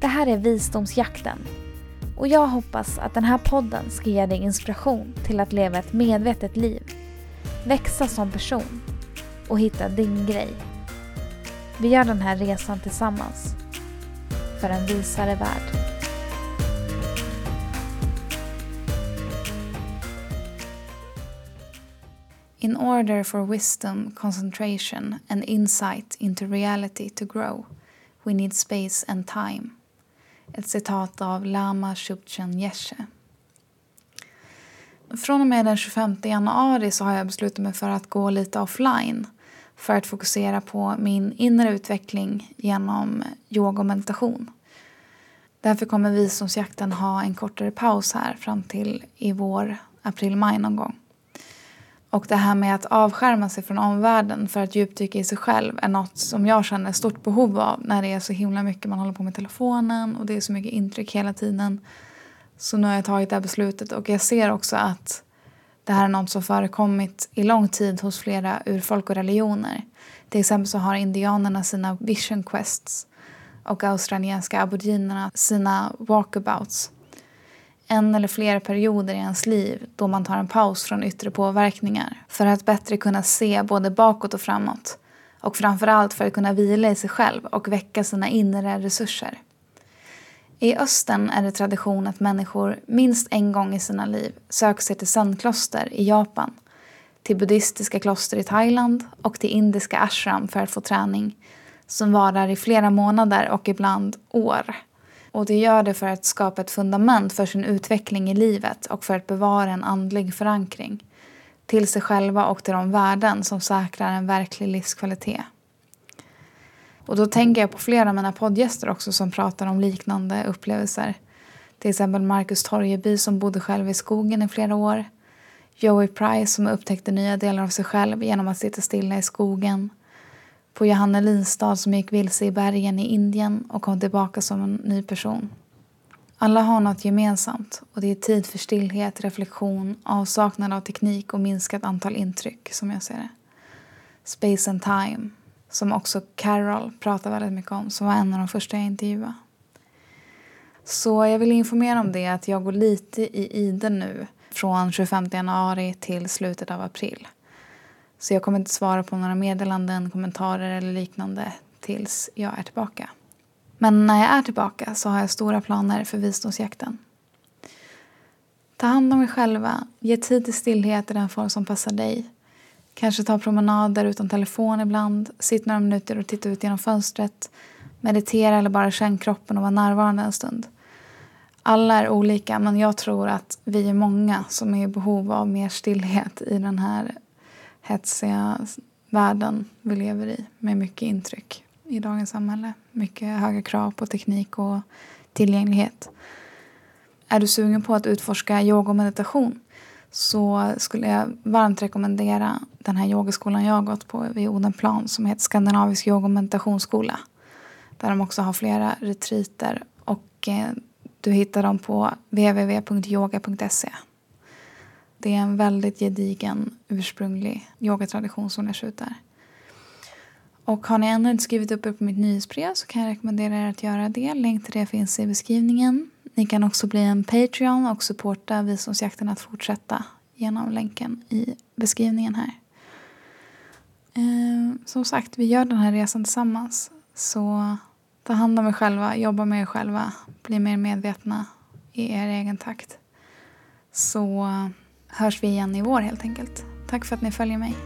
Det här är Visdomsjakten och jag hoppas att den här podden ska ge dig inspiration till att leva ett medvetet liv, växa som person och hitta din grej. Vi gör den här resan tillsammans för en visare värld. In order for wisdom, concentration and insight into reality to grow, we need space and time. Ett citat av Lama Shubchen Yeshe. Från och med den 25 januari så har jag beslutat mig för att gå lite offline för att fokusera på min inre utveckling genom yoga och meditation. Därför kommer visdomsjakten ha en kortare paus här fram till i vår, april-maj någon gång. Och det här med att avskärma sig från omvärlden för att djupdyka i sig själv är något som jag känner stort behov av när det är så himla mycket man håller på med telefonen och det är så mycket intryck hela tiden. Så nu har jag tagit det här beslutet och jag ser också att det här är något som förekommit i lång tid hos flera urfolk och religioner. Till exempel så har indianerna sina vision quests och australienska aboriginerna sina walkabouts en eller flera perioder i ens liv då man tar en paus från yttre påverkningar för att bättre kunna se både bakåt och framåt och framförallt för att kunna vila i sig själv och väcka sina inre resurser. I östen är det tradition att människor minst en gång i sina liv söker sig till zenkloster i Japan, till buddhistiska kloster i Thailand och till indiska ashram för att få träning som varar i flera månader och ibland år. Och det gör det för att skapa ett fundament för sin utveckling i livet och för att bevara en andlig förankring till sig själva och till de värden som säkrar en verklig livskvalitet. Och då tänker jag på flera av mina poddgäster också som pratar om liknande upplevelser. Till exempel Marcus Torgeby som bodde själv i skogen i flera år. Joey Price som upptäckte nya delar av sig själv genom att sitta stilla i skogen på Johanna Linstad som gick vilse i bergen i Indien och kom tillbaka som en ny person. Alla har något gemensamt och det är tid för stillhet, reflektion, avsaknad av teknik och minskat antal intryck som jag ser det. Space and time, som också Carol pratar väldigt mycket om, som var en av de första jag intervjuade. Så jag vill informera om det att jag går lite i ide nu från 25 januari till slutet av april. Så jag kommer inte svara på några meddelanden, kommentarer eller liknande tills jag är tillbaka. Men när jag är tillbaka så har jag stora planer för visdomsjakten. Ta hand om er själva, ge tid till stillhet i den form som passar dig. Kanske ta promenader utan telefon ibland, sitt några minuter och titta ut genom fönstret. Meditera eller bara känn kroppen och vara närvarande en stund. Alla är olika men jag tror att vi är många som är i behov av mer stillhet i den här hetsiga världen vi lever i med mycket intryck i dagens samhälle. Mycket höga krav på teknik och tillgänglighet. Är du sugen på att utforska yoga och meditation så skulle jag varmt rekommendera den här yogaskolan jag har gått på vid Odenplan som heter Skandinavisk yoga och meditationsskola. Där de också har flera retriter och eh, du hittar dem på www.yoga.se. Det är en väldigt gedigen ursprunglig yogatradition som lärs ut där. Och har ni ännu inte skrivit upp er på mitt nyhetsbrev så kan jag rekommendera er att göra det. Länk till det finns i beskrivningen. Ni kan också bli en Patreon och supporta Visdomsjakten att fortsätta genom länken i beskrivningen här. Eh, som sagt, vi gör den här resan tillsammans. Så ta hand om er själva, jobba med er själva, bli mer medvetna i er egen takt. Så hörs vi igen i vår helt enkelt. Tack för att ni följer mig.